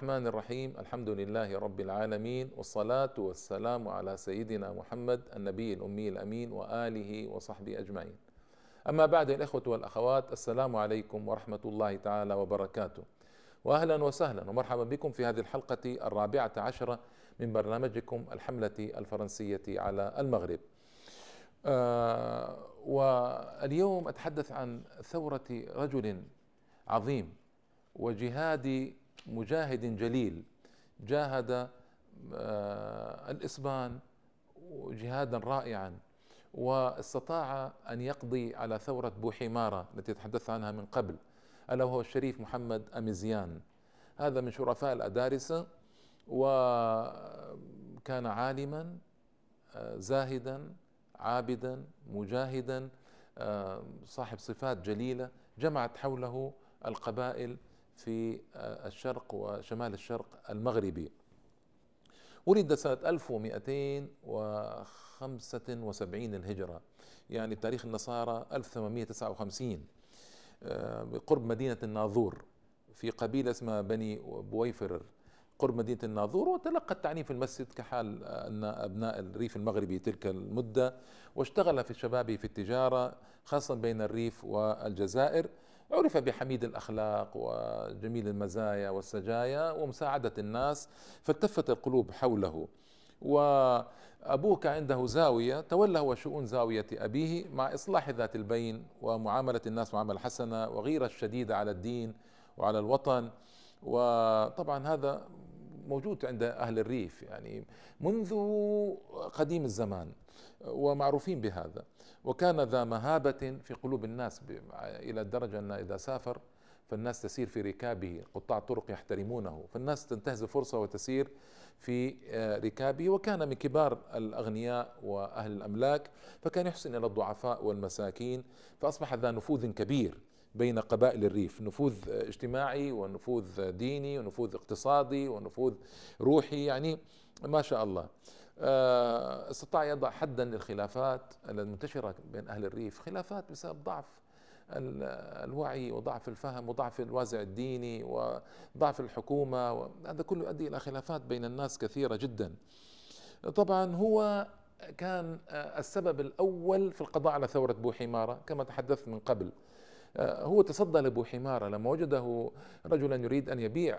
الرحمن الرحيم. الحمد لله رب العالمين والصلاة والسلام على سيدنا محمد النبي الأمي الأمين وآله وصحبه أجمعين. أما بعد الإخوة والأخوات السلام عليكم ورحمة الله تعالى وبركاته. وأهلا وسهلا ومرحبا بكم في هذه الحلقة الرابعة عشرة من برنامجكم الحملة الفرنسية على المغرب. آه واليوم أتحدث عن ثورة رجل عظيم وجهاد مجاهد جليل جاهد آه، الإسبان جهادا رائعا واستطاع أن يقضي على ثورة بوحمارة التي تحدث عنها من قبل ألا وهو الشريف محمد أميزيان. هذا من شرفاء الأدارسة وكان عالما آه، زاهدا عابدا مجاهدا آه، صاحب صفات جليلة جمعت حوله القبائل في آه، الشرق وشمال الشرق المغربي. ولد سنة 1275 الهجرة يعني بتاريخ النصارى 1859 آه، بقرب مدينة الناظور في قبيلة اسمها بني بويفرر قرب مدينة الناظور وتلقى التعليم في المسجد كحال أن أبناء الريف المغربي تلك المدة واشتغل في شبابه في التجارة خاصة بين الريف والجزائر. عرف بحميد الأخلاق وجميل المزايا والسجايا ومساعدة الناس فالتفت القلوب حوله. وأبوه كان عنده زاوية تولى هو شؤون زاوية أبيه مع إصلاح ذات البين ومعاملة الناس معاملة حسنة وغيرة الشديدة على الدين وعلى الوطن. وطبعا هذا موجود عند أهل الريف يعني منذ قديم الزمان ومعروفين بهذا. وكان ذا مهابة في قلوب الناس إلى الدرجة أن إذا سافر فالناس تسير في ركابه قطاع الطرق يحترمونه فالناس تنتهز الفرصة وتسير في آه، ركابه. وكان من كبار الأغنياء وأهل الأملاك فكان يحسن إلى الضعفاء والمساكين فأصبح ذا نفوذ كبير. بين قبائل الريف نفوذ اجتماعي ونفوذ ديني ونفوذ اقتصادي ونفوذ روحي يعني ما شاء الله. آه، استطاع يضع حدا للخلافات المنتشرة بين أهل الريف خلافات بسبب ضعف الوعي وضعف الفهم وضعف الوازع الديني وضعف الحكومة هذا كله يؤدي إلى خلافات بين الناس كثيرة جدا. طبعا هو كان السبب الأول في القضاء على ثورة بوحمارة كما تحدثت من قبل. آه، هو تصدى لأبو حمارة لما وجده رجلا يريد أن يبيع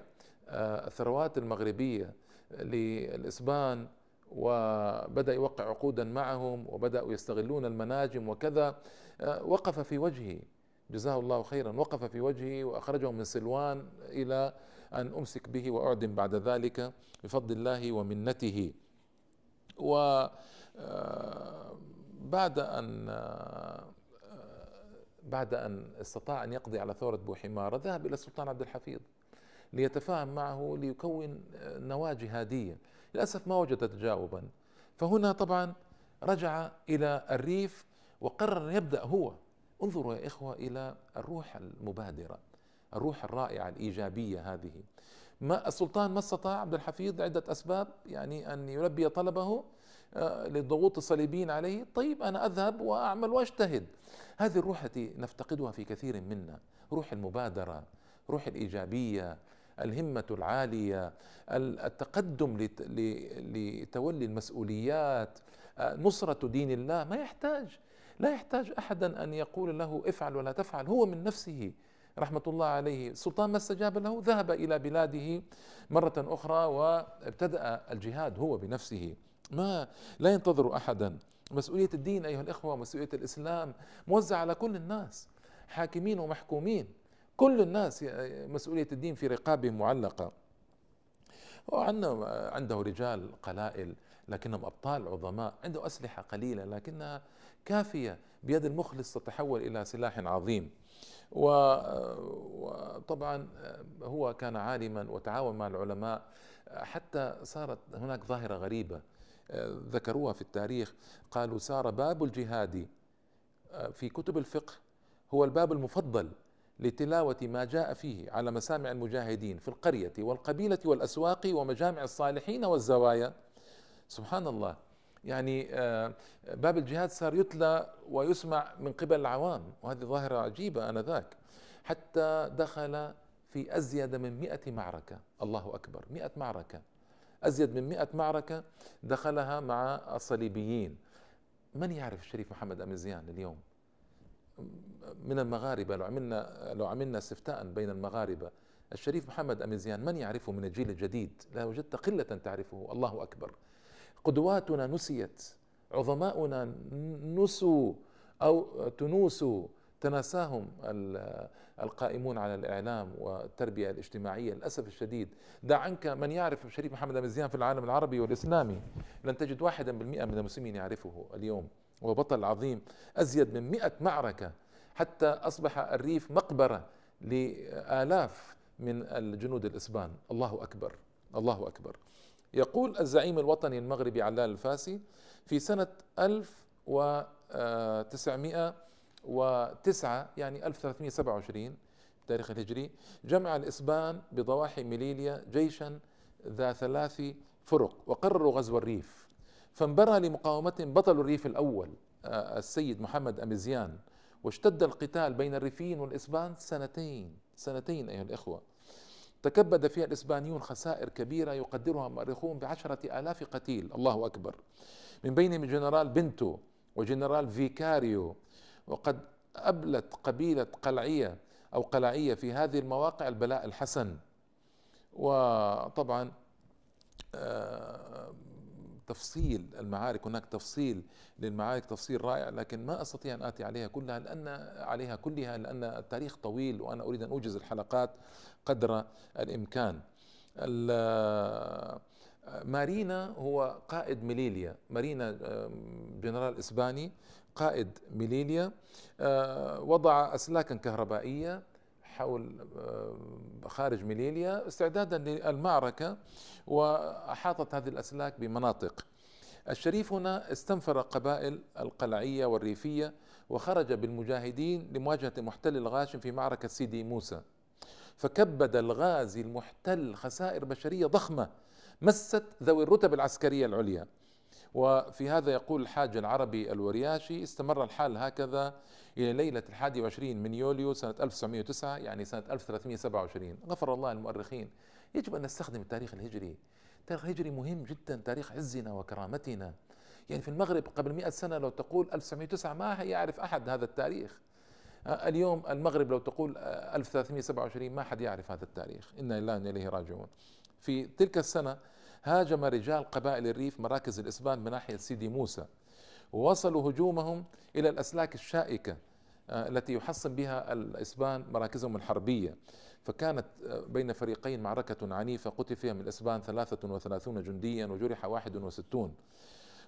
آه، الثروات المغربية للإسبان وبدأ يوقع عقودا معهم وبدأوا يستغلون المناجم وكذا آه، وقف في وجهه جزاه الله خيرا وقف في وجهه وأخرجه من سلوان إلى أن أمسك به وأعدم بعد ذلك بفضل الله ومنته. و بعد أن بعد أن استطاع أن يقضي على ثورة بوحمارة ذهب إلى السلطان عبد الحفيظ ليتفاهم معه ليكون نواة جهادية للأسف ما وجد تجاوبا. فهنا طبعا رجع إلى الريف وقرر أن يبدأ هو. انظروا يا إخوة إلى الروح المبادرة الروح الرائعة الإيجابية هذه. ما السلطان ما استطاع عبد الحفيظ عدة أسباب يعني أن يلبي طلبه آه، للضغوط الصليبيين عليه. طيب أنا أذهب وأعمل وأجتهد. هذه الروح التي نفتقدها في كثير منا روح المبادرة روح الإيجابية الهمة العالية التقدم لتولي المسؤوليات آه، نصرة دين الله. ما يحتاج لا يحتاج أحدا أن يقول له افعل ولا تفعل. هو من نفسه رحمة الله عليه. السلطان ما استجاب له ذهب إلى بلاده مرة أخرى وابتدأ الجهاد هو بنفسه. ما لا ينتظر أحدا. مسؤولية الدين أيها الإخوة مسؤولية الإسلام موزعة على كل الناس حاكمين ومحكومين. كل الناس مسؤولية الدين في رقابهم معلقة. وعنده عنده رجال قلائل. لكنهم أبطال عظماء عنده أسلحة قليلة لكنها كافية بيد المخلص تتحول إلى سلاح عظيم. وطبعا هو كان عالما وتعاون مع العلماء حتى صارت هناك ظاهرة غريبة ذكروها في التاريخ قالوا صار باب الجهاد في كتب الفقه هو الباب المفضل لتلاوة ما جاء فيه على مسامع المجاهدين في القرية والقبيلة والأسواق ومجامع الصالحين والزوايا. سبحان الله. يعني آه، باب الجهاد صار يتلى ويسمع من قبل العوام وهذه ظاهرة عجيبة آنذاك. حتى دخل في أزيد من مئة معركة. الله أكبر مئة معركة. أزيد من مئة معركة دخلها مع الصليبيين. من يعرف الشريف محمد أمزيان اليوم؟ من المغاربة لو عملنا لو عملنا استفتاء بين المغاربة. الشريف محمد أمزيان من يعرفه من الجيل الجديد؟ لا وجدت قلة تعرفه. الله أكبر. قدواتنا نسيت عظماؤنا نسوا أو تنوسوا تناساهم القائمون على الإعلام والتربية الاجتماعية. للأسف الشديد دع عنك من يعرف الشريف محمد أمزيان في العالم العربي والإسلامي. لن تجد واحدا بالمئة من المسلمين يعرفه اليوم. هو بطل عظيم أزيد من مئة معركة حتى أصبح الريف مقبرة لآلاف من الجنود الإسبان. الله أكبر الله أكبر. يقول الزعيم الوطني المغربي علال الفاسي في سنة 1909 يعني 1327 التاريخ الهجري جمع الإسبان بضواحي ميليليا جيشا ذا ثلاث فرق وقرروا غزو الريف. فانبرى لمقاومتهم بطل الريف الأول آه، السيد محمد أمزيان واشتد القتال بين الريفيين والإسبان سنتين سنتين أيها الإخوة. تكبد فيها الإسبانيون خسائر كبيرة يقدرها مؤرخون بعشرة آلاف قتيل. الله أكبر. من بينهم جنرال بنتو وجنرال فيكاريو وقد أبلت قبيلة قلعية أو قلعية في هذه المواقع البلاء الحسن. وطبعا آه، تفصيل المعارك هناك تفصيل للمعارك تفصيل رائع لكن ما أستطيع أن آتي عليها كلها لأن عليها كلها لأن التاريخ طويل وأنا أريد أن أوجز الحلقات قدر الإمكان. مارينا هو قائد ميليليا. مارينا جنرال إسباني قائد ميليليا آه، وضع اسلاكا كهربائية حول خارج ميليليا استعدادا للمعركة وأحاطت هذه الأسلاك بمناطق. الشريف هنا استنفر قبائل القلعية والريفية وخرج بالمجاهدين لمواجهة المحتل الغاشم في معركة سيدي موسى. فكبد الغازي المحتل خسائر بشرية ضخمة مست ذوي الرتب العسكرية العليا. وفي هذا يقول الحاج العربي الورياشي استمر الحال هكذا إلى ليلة الحادي والعشرين من يوليو سنة 1909 يعني سنة 1327 غفر الله المؤرخين يجب أن نستخدم التاريخ الهجري. التاريخ الهجري مهم جدا تاريخ عزنا وكرامتنا. يعني في المغرب قبل مئة سنة لو تقول 1909 ما يعرف أحد هذا التاريخ. آه، اليوم المغرب لو تقول 1327 ما حد يعرف هذا التاريخ. إنا لله وإنا إليه راجعون. في تلك السنة هاجم رجال قبائل الريف مراكز الإسبان من ناحية سيدي موسى. ووصلوا هجومهم إلى الأسلاك الشائكة آه، التي يحصن بها الإسبان مراكزهم الحربية. فكانت آه، بين فريقين معركة عنيفة قتل فيها من الإسبان 33 جنديا وجرح 61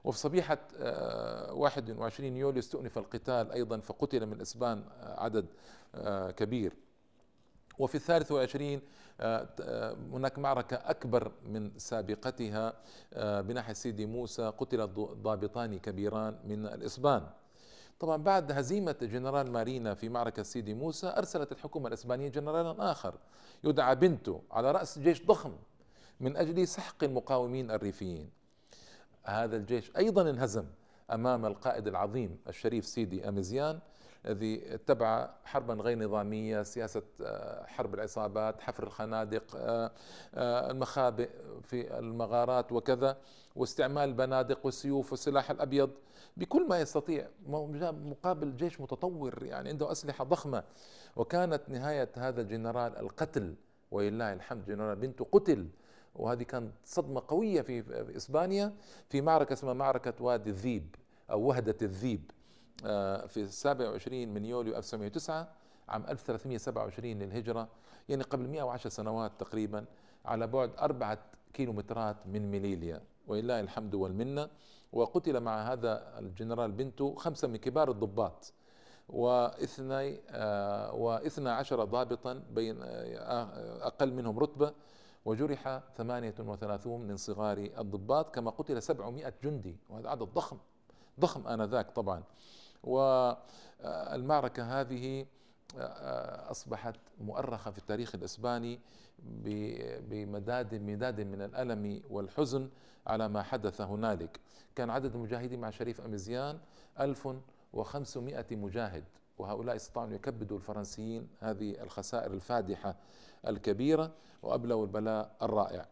وفي صبيحة 21 آه، يوليو استؤنف القتال أيضا فقتل من الإسبان عدد كبير. وفي الثالث والعشرين آه، آه، هناك معركة أكبر من سابقتها آه، بناحية سيدي موسى قتل ضابطان كبيران من الإسبان. طبعا بعد هزيمة جنرال مارينا في معركة سيدي موسى أرسلت الحكومة الإسبانية جنرالا آخر يدعى بنتو على رأس جيش ضخم من أجل سحق المقاومين الريفيين. هذا الجيش أيضا انهزم أمام القائد العظيم الشريف سيدي أميزيان الذي اتبع حربا غير نظامية سياسة آه، حرب العصابات حفر الخنادق آه، آه، المخابئ في المغارات وكذا واستعمال البنادق والسيوف والسلاح الأبيض بكل ما يستطيع. مقابل جيش متطور يعني عنده أسلحة ضخمة. وكانت نهاية هذا الجنرال القتل ولله الحمد جنرال بنته قتل. وهذه كانت صدمة قوية في إسبانيا في معركة اسمها معركة وادي الذيب أو وهدة الذيب. في 27 من يوليو 1909 عام 1327 للهجرة يعني قبل 110 سنوات تقريبا على بعد أربعة كيلومترات من ميليليا. ولله الحمد والمنة. وقتل مع هذا الجنرال بنتو خمسة من كبار الضباط. واثني آه، واثنى عشر ضابطا بين آه، أقل منهم رتبة. وجرح 38 من صغار الضباط. كما قتل 700 جندي. وهذا عدد ضخم. ضخم آنذاك طبعا. والمعركة هذه آه، أصبحت مؤرخة في التاريخ الإسباني بمداد مداد من الألم والحزن على ما حدث هنالك. كان عدد المجاهدين مع شريف أمزيان 1500 مجاهد وهؤلاء استطاعوا أن يكبدوا الفرنسيين هذه الخسائر الفادحة الكبيرة وأبلوا البلاء الرائع.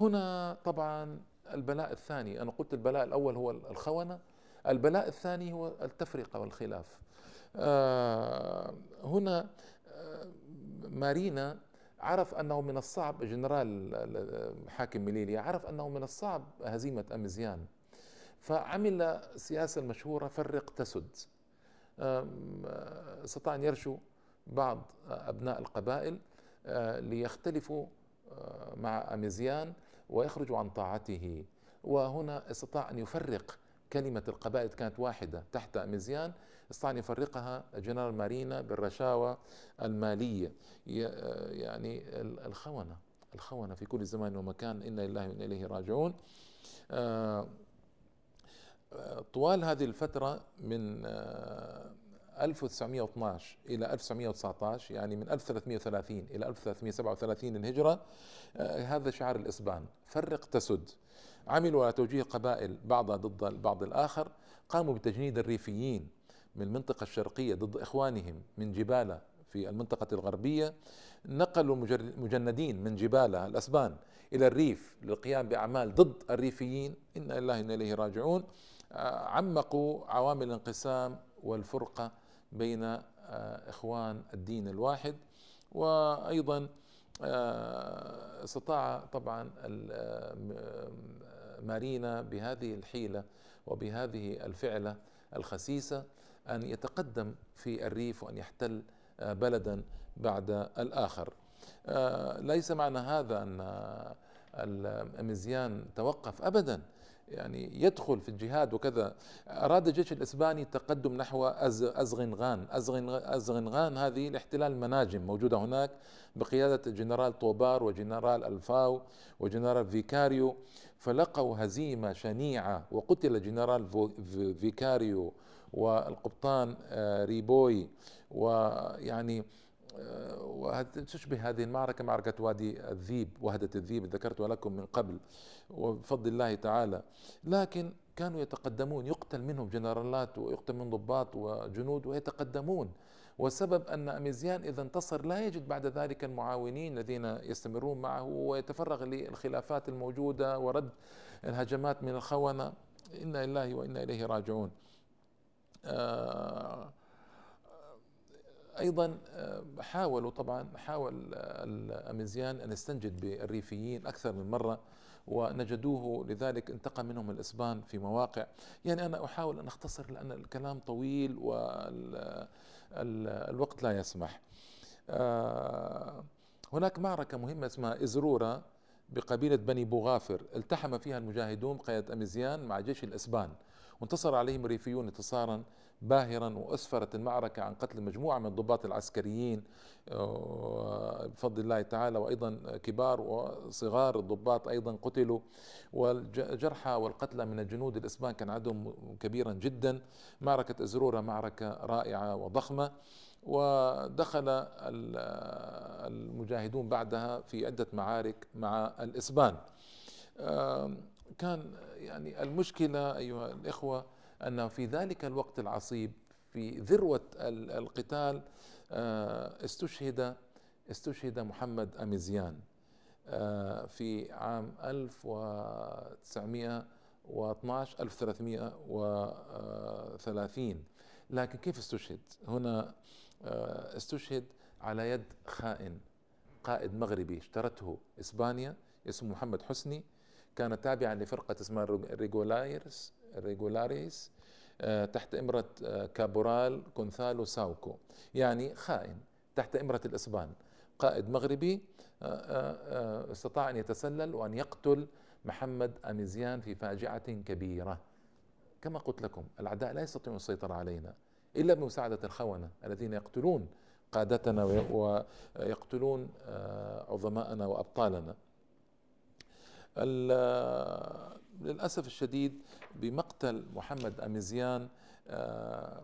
هنا طبعا البلاء الثاني أنا قلت البلاء الأول هو الخونة البلاء الثاني هو التفرقة والخلاف. آه، هنا آه، مارينا عرف أنه من الصعب جنرال حاكم ميليليا عرف أنه من الصعب هزيمة أمزيان. فعمل سياسة المشهورة فرق تسد. استطاع أن يرشوا بعض أبناء القبائل آه، ليختلفوا آه، مع أميزيان ويخرجوا عن طاعته. وهنا استطاع أن يفرق كلمة القبائل كانت واحدة تحت أميزيان استطاع أن يفرقها جنرال مارينا بالرشاوى المالية. آه، يعني الخونة الخونة في كل زمان ومكان. إنا لله وإنا إليه راجعون. طوال هذه الفترة من 1912 إلى 1919 يعني من 1330 إلى 1337 الهجرة آه، هذا شعار الإسبان. فرق تسد. عملوا على توجيه قبائل بعضها ضد البعض الآخر قاموا بتجنيد الريفيين من المنطقة الشرقية ضد إخوانهم من جبالة في المنطقة الغربية. نقلوا المجندين من جبالة الأسبان إلى الريف للقيام بأعمال ضد الريفيين. إنا لله إنا إليه راجعون. آه، عمقوا عوامل الانقسام والفرقة بين آه، إخوان الدين الواحد. وأيضا آه، استطاع طبعا مارينا بهذه الحيلة وبهذه الفعلة الخسيسة أن يتقدم في الريف وأن يحتل بلدا بعد الآخر. ليس معنى هذا أن أمزيان توقف أبدا. يعني يدخل في الجهاد وكذا. أراد الجيش الإسباني التقدم نحو أزغنغان. أزغنغان هذه لاحتلال المناجم موجودة هناك بقيادة الجنرال طوبار وجنرال ألفاو وجنرال فيكاريو. فلقوا هزيمة شنيعة وقتل جنرال فيكاريو والقبطان آه، ريبوي ويعني وتشبه هذه المعركة معركة وادي الذيب وهدة الذيب ذكرتها لكم من قبل وبفضل الله تعالى. لكن كانوا يتقدمون يقتل منهم جنرالات ويقتل من ضباط وجنود ويتقدمون. والسبب أن أميزيان إذا انتصر لا يجد بعد ذلك المعاونين الذين يستمرون معه ويتفرغ للخلافات الموجودة ورد الهجمات من الخونة. إنا لله وإنا إليه راجعون. آه أيضا آه، حاولوا طبعا حاول الأميزيان أن يستنجد بالريفيين أكثر من مرة ونجدوه لذلك انتقم منهم الإسبان في مواقع. يعني أنا أحاول أن أختصر لأن الكلام طويل والوقت لا يسمح. آه، هناك معركة مهمة اسمها ازرورا بقبيلة بني بوغافر التحم فيها المجاهدون بقياده أميزيان مع جيش الإسبان. وانتصر عليهم الريفيون انتصارا باهرا وأسفرت المعركة عن قتل مجموعة من الضباط العسكريين آه، بفضل الله تعالى وأيضا كبار وصغار الضباط أيضا قتلوا. والجرحى والقتلى من الجنود الإسبان كان عددهم كبيرا جدا. معركة إزرورة معركة رائعة وضخمة. ودخل المجاهدون بعدها في عدة معارك مع الإسبان. كان يعني المشكلة أيها الإخوة أنه في ذلك الوقت العصيب في ذروة القتال آه، استشهد استشهد محمد أميزيان آه، في عام 1912 1330 لكن كيف استشهد؟ هنا آه، استشهد على يد خائن قائد مغربي اشترته إسبانيا اسمه محمد حسني كان تابعا لفرقة اسمها ريجولاريس ريجولاريس آه، تحت إمرة آه، كابورال غونثالو ساوكو. يعني خائن تحت إمرة الإسبان. قائد مغربي آه، استطاع أن يتسلل وأن يقتل محمد أميزيان في فاجعة كبيرة. كما قلت لكم الأعداء لا يستطيعون السيطرة علينا إلا بمساعدة الخونة الذين يقتلون قادتنا ويقتلون عظماءنا وأبطالنا. للأسف الشديد بمقتل محمد أميزيان آه،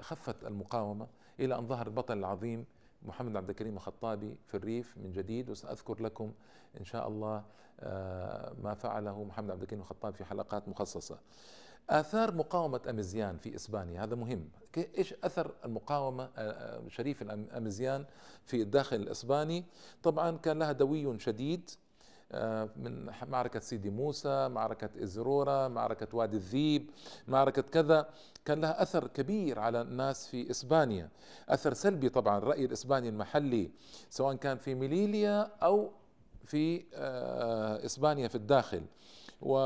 خفت المقاومة إلى أن ظهر البطل العظيم محمد عبد الكريم الخطابي في الريف من جديد وسأذكر لكم إن شاء الله آه، ما فعله محمد عبد الكريم الخطابي في حلقات مخصصة. آثار مقاومة أميزيان في إسبانيا هذا مهم. إيش أثر المقاومة آه، شريف أميزيان في الداخل الإسباني؟ طبعا كان لها دوي شديد من معركة سيدي موسى معركة إزرورة معركة وادي الذيب معركة كذا. كان لها أثر كبير على الناس في إسبانيا. أثر سلبي طبعا الرأي الإسباني المحلي سواء كان في ميليليا أو في إسبانيا في الداخل. و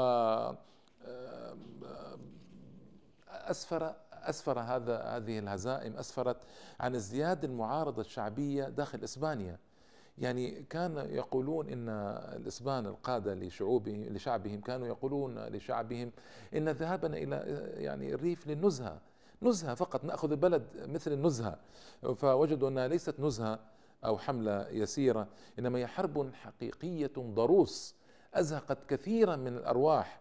أسفر أسفر هذا هذه الهزائم أسفرت عن ازدياد المعارضة الشعبية داخل إسبانيا. يعني كان يقولون إن الإسبان القادة لشعوبهم لشعبهم كانوا يقولون لشعبهم إن ذهابنا إلى يعني الريف للنزهة. نزهة فقط نأخذ البلد مثل النزهة. فوجدوا أنها ليست نزهة أو حملة يسيرة إنما هي حرب حقيقية ضروس أزهقت كثيرا من الأرواح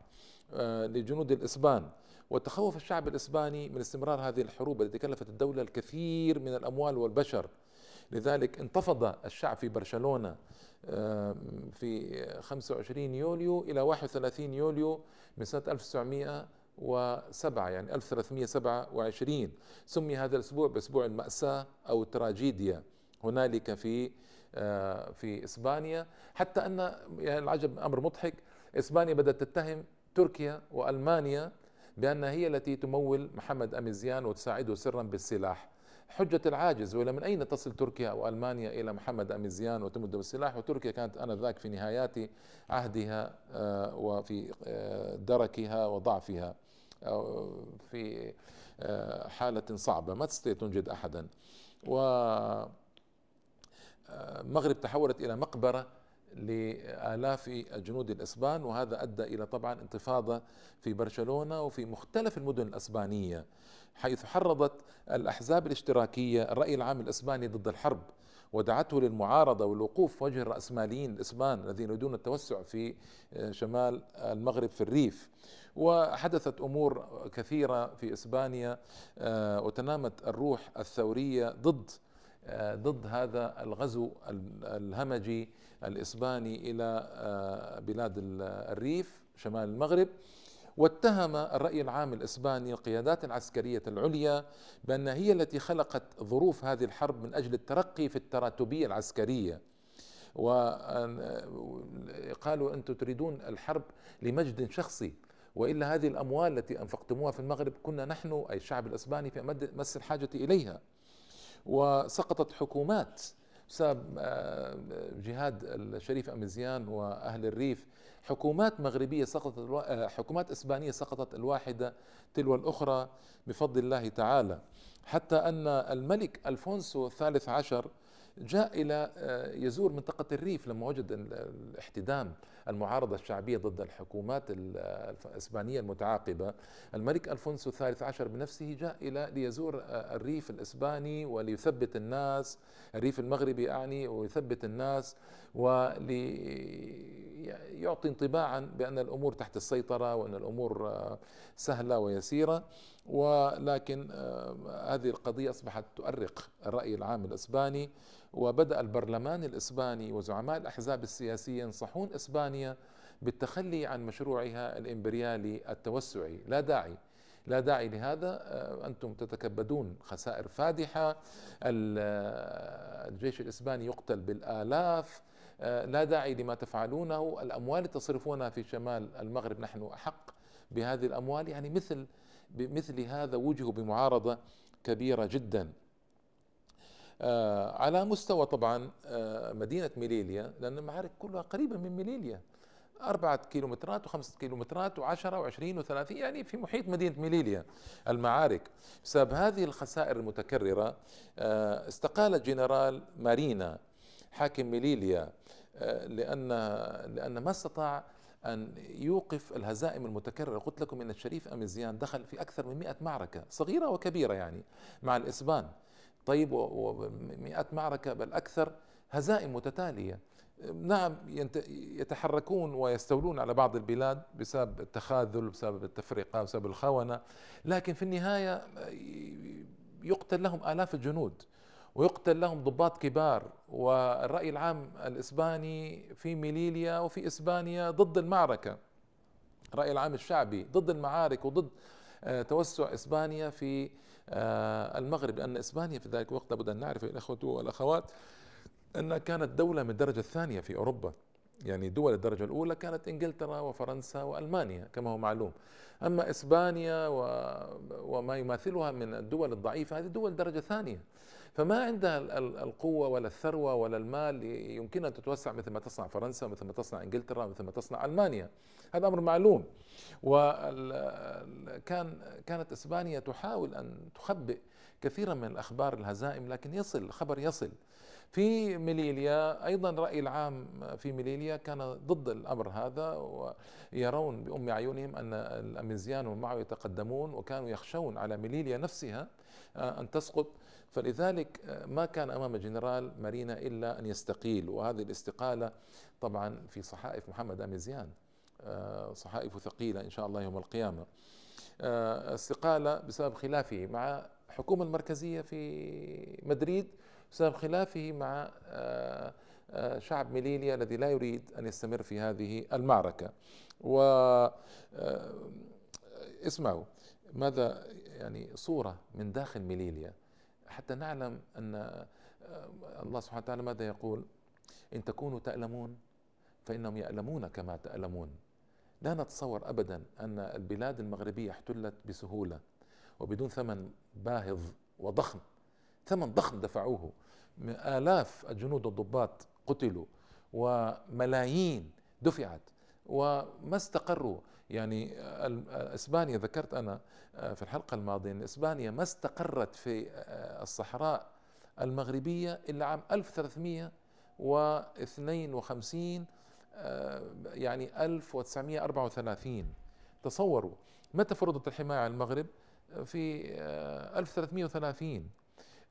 آه، لجنود الإسبان. وتخوف الشعب الإسباني من استمرار هذه الحروب التي كلفت الدولة الكثير من الأموال والبشر. لذلك انتفض الشعب في برشلونة في 25 يوليو إلى 31 يوليو من سنة 1907 يعني 1327 سمي هذا الأسبوع بأسبوع المأساة أو التراجيديا. هنالك في آه، في إسبانيا. حتى أن يعني العجب أمر مضحك إسبانيا بدأت تتهم تركيا وألمانيا بأنها هي التي تمول محمد أميزيان وتساعده سرا بالسلاح. حجة العاجز وإلى من أين تصل تركيا أو ألمانيا إلى محمد أميزيان وتمده بالسلاح؟ وتركيا كانت آنذاك في نهايات عهدها آه، وفي آه، دركها وضعفها في آه، حالة صعبة. ما تستطيع تنجد أحدا. و المغرب تحولت إلى مقبرة لآلاف الجنود الإسبان وهذا أدى إلى طبعا انتفاضة في برشلونة وفي مختلف المدن الأسبانية. حيث حرضت الأحزاب الاشتراكية الرأي العام الإسباني ضد الحرب ودعته للمعارضة والوقوف وجه الرأسماليين الإسبان الذين يريدون التوسع في شمال المغرب في الريف. وحدثت أمور كثيرة في إسبانيا آه، وتنامت الروح الثورية ضد آه، ضد هذا الغزو الهمجي الإسباني إلى آه، بلاد الريف شمال المغرب. واتهم الرأي العام الإسباني القيادات العسكرية العليا بأنها هي التي خلقت ظروف هذه الحرب من أجل الترقي في التراتبية العسكرية. وقالوا أنتم تريدون الحرب لمجد شخصي وإلا هذه الأموال التي أنفقتموها في المغرب كنا نحن أي الشعب الإسباني في مس الحاجة إليها. وسقطت حكومات بسبب آه، جهاد الشريف أمزيان وأهل الريف. حكومات مغربية سقطت آه، حكومات إسبانية سقطت الواحدة تلو الأخرى بفضل الله تعالى. حتى أن الملك ألفونسو الثالث عشر جاء إلى آه، يزور منطقة الريف لما وجد الاحتدام. المعارضة الشعبية ضد الحكومات الإسبانية المتعاقبة. الملك ألفونسو الثالث عشر بنفسه جاء إلى ليزور آه، الريف الإسباني وليثبت الناس الريف المغربي أعني ويثبت الناس وليعطي انطباعا بأن الأمور تحت السيطرة وأن الأمور آه، سهلة ويسيرة. ولكن هذه القضية أصبحت تؤرق الرأي العام الإسباني. وبدأ البرلمان الإسباني وزعماء الأحزاب السياسية ينصحون إسبانيا بالتخلي عن مشروعها الإمبريالي التوسعي. لا داعي لا داعي لهذا. آه، أنتم تتكبدون خسائر فادحة. آه، الجيش الإسباني يقتل بالآلاف. آه، لا داعي لما تفعلونه. الأموال تصرفونها في شمال المغرب نحن أحق بهذه الأموال. يعني مثل بمثل هذا وجهوا بمعارضة كبيرة جدا. على مستوى طبعا آه، مدينة ميليليا لأن المعارك كلها قريبة من ميليليا. أربعة كيلومترات وخمسة كيلومترات وعشرة وعشرين وثلاثين يعني في محيط مدينة ميليليا المعارك. بسبب هذه الخسائر المتكررة آه، استقال جنرال مارينا حاكم ميليليا لأن لأن ما استطاع أن يوقف الهزائم المتكررة. قلت لكم أن الشريف أميزيان دخل في أكثر من مئة معركة صغيرة وكبيرة يعني مع الإسبان. طيب ومئات معركة بل أكثر هزائم متتالية. نعم يتحركون ويستولون على بعض البلاد بسبب التخاذل بسبب التفرقة بسبب الخونة. لكن في النهاية يقتل لهم آلاف الجنود ويقتل لهم ضباط كبار. والرأي العام الإسباني في ميليليا وفي إسبانيا ضد المعركة. الرأي العام الشعبي ضد المعارك وضد آه، توسع إسبانيا في المغرب لأن إسبانيا في ذلك الوقت لابد أن نعرف الأخوة والأخوات أنها كانت دولة من الدرجة الثانية في أوروبا. يعني دول الدرجة الأولى كانت إنجلترا وفرنسا وألمانيا كما هو معلوم. أما إسبانيا وما يماثلها من الدول الضعيفة هذه دول درجة ثانية. فما عندها القوة ولا الثروة ولا المال يمكنها أن تتوسع مثل ما تصنع فرنسا مثل ما تصنع إنجلترا مثل ما تصنع ألمانيا. هذا أمر معلوم. وكان كانت إسبانيا تحاول أن تخبئ كثيرا من الأخبار الهزائم لكن يصل خبر يصل. في ميليليا أيضا الرأي العام في ميليليا كان ضد الأمر هذا ويرون بأم عيونهم أن الأميزيان ومعه يتقدمون وكانوا يخشون على ميليليا نفسها آه، أن تسقط. فلذلك آه، ما كان أمام جنرال مارينا إلا أن يستقيل. وهذه الاستقالة طبعا في صحائف محمد أميزيان آه، صحائف ثقيلة إن شاء الله يوم القيامة. استقالة بسبب خلافه مع الحكومة المركزية في مدريد بسبب خلافه مع آه، آه، شعب ميليليا الذي لا يريد أن يستمر في هذه المعركة. و آه، اسمعوا ماذا يعني صورة من داخل ميليليا حتى نعلم أن الله سبحانه وتعالى ماذا يقول؟ إن تكونوا تألمون فإنهم يألمون كما تألمون. لا نتصور أبدا أن البلاد المغربية احتلت بسهولة وبدون ثمن باهظ وضخم. ثمن ضخم دفعوه. آلاف الجنود الضباط قتلوا وملايين دفعت وما استقروا. يعني إسبانيا ذكرت أنا في الحلقة الماضية إن إسبانيا ما استقرت في الصحراء المغربية إلا عام 1352 يعني 1934 تصوروا متى فرضت الحماية على المغرب؟ في 1330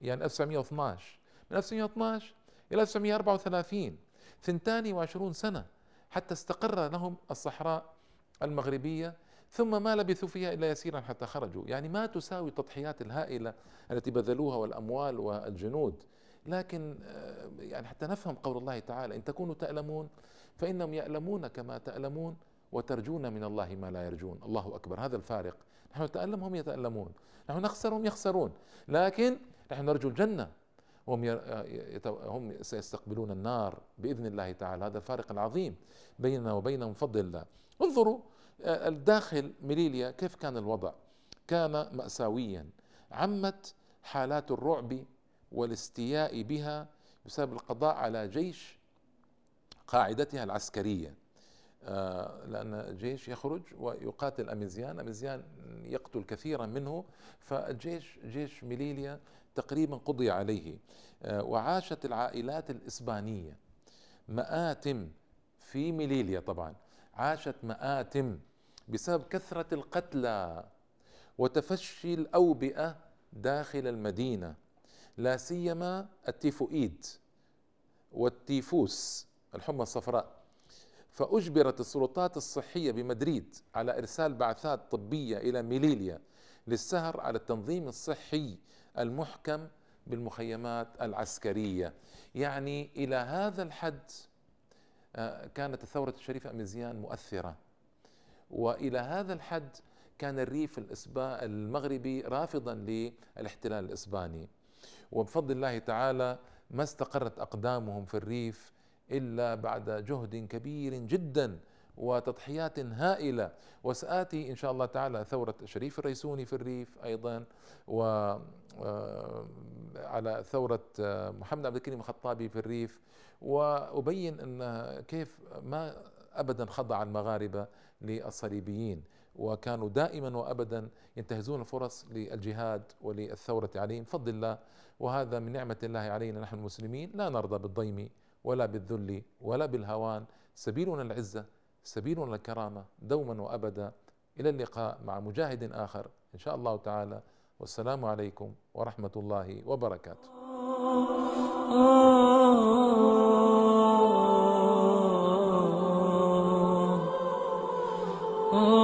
يعني 1912 من 1912 إلى 1934 22 سنة حتى استقر لهم الصحراء المغربية ثم ما لبثوا فيها إلا يسيرا حتى خرجوا. يعني ما تساوي التضحيات الهائلة التي بذلوها والأموال والجنود. لكن آه، يعني حتى نفهم قول الله تعالى إن تكونوا تألمون فإنهم يألمون كما تألمون وترجون من الله ما لا يرجون. الله أكبر. هذا الفارق. نحن نتألم هم يتألمون. نحن نخسر هم يخسرون. لكن نحن نرجو الجنة. هم هم سيستقبلون النار بإذن الله تعالى. هذا الفارق العظيم بيننا وبينهم فضل الله. انظروا آه، الداخل ميليليا كيف كان الوضع؟ كان مأساويا. عمت حالات الرعب والاستياء بها بسبب القضاء على جيش قاعدتها العسكرية. آه، لأن الجيش يخرج ويقاتل أميزيان. أميزيان يقتل كثيرا منه فالجيش جيش ميليليا تقريبا قضي عليه آه، وعاشت العائلات الإسبانية. مآتم في ميليليا طبعا. عاشت مآتم بسبب كثرة القتلى وتفشي الأوبئة داخل المدينة. لا سيما التيفوئيد والتيفوس الحمى الصفراء. فأجبرت السلطات الصحية بمدريد على إرسال بعثات طبية إلى ميليليا للسهر على التنظيم الصحي المحكم بالمخيمات العسكرية. يعني إلى هذا الحد آه، كانت الثورة الشريفة أميزيان مؤثرة. وإلى هذا الحد كان الريف المغربي رافضا للاحتلال الإسباني. وبفضل الله تعالى ما استقرت أقدامهم في الريف إلا بعد جهد كبير جدا. وتضحيات هائلة. وسآتي إن شاء الله تعالى ثورة شريف الريسوني في الريف أيضا و آه، على ثورة آه، محمد عبد الكريم الخطابي في الريف. وأبين أن كيف ما أبدا خضع المغاربة للصليبيين. وكانوا دائما وابدا ينتهزون الفرص للجهاد وللثورة عليهم. بفضل الله وهذا من نعمة الله علينا نحن المسلمين. لا نرضى بالضيم ولا بالذل ولا بالهوان. سبيلنا العزة سبيلنا الكرامه دوما وابدا إلى اللقاء مع مجاهد اخر ان شاء الله تعالى والسلام عليكم ورحمه الله وبركاته Oh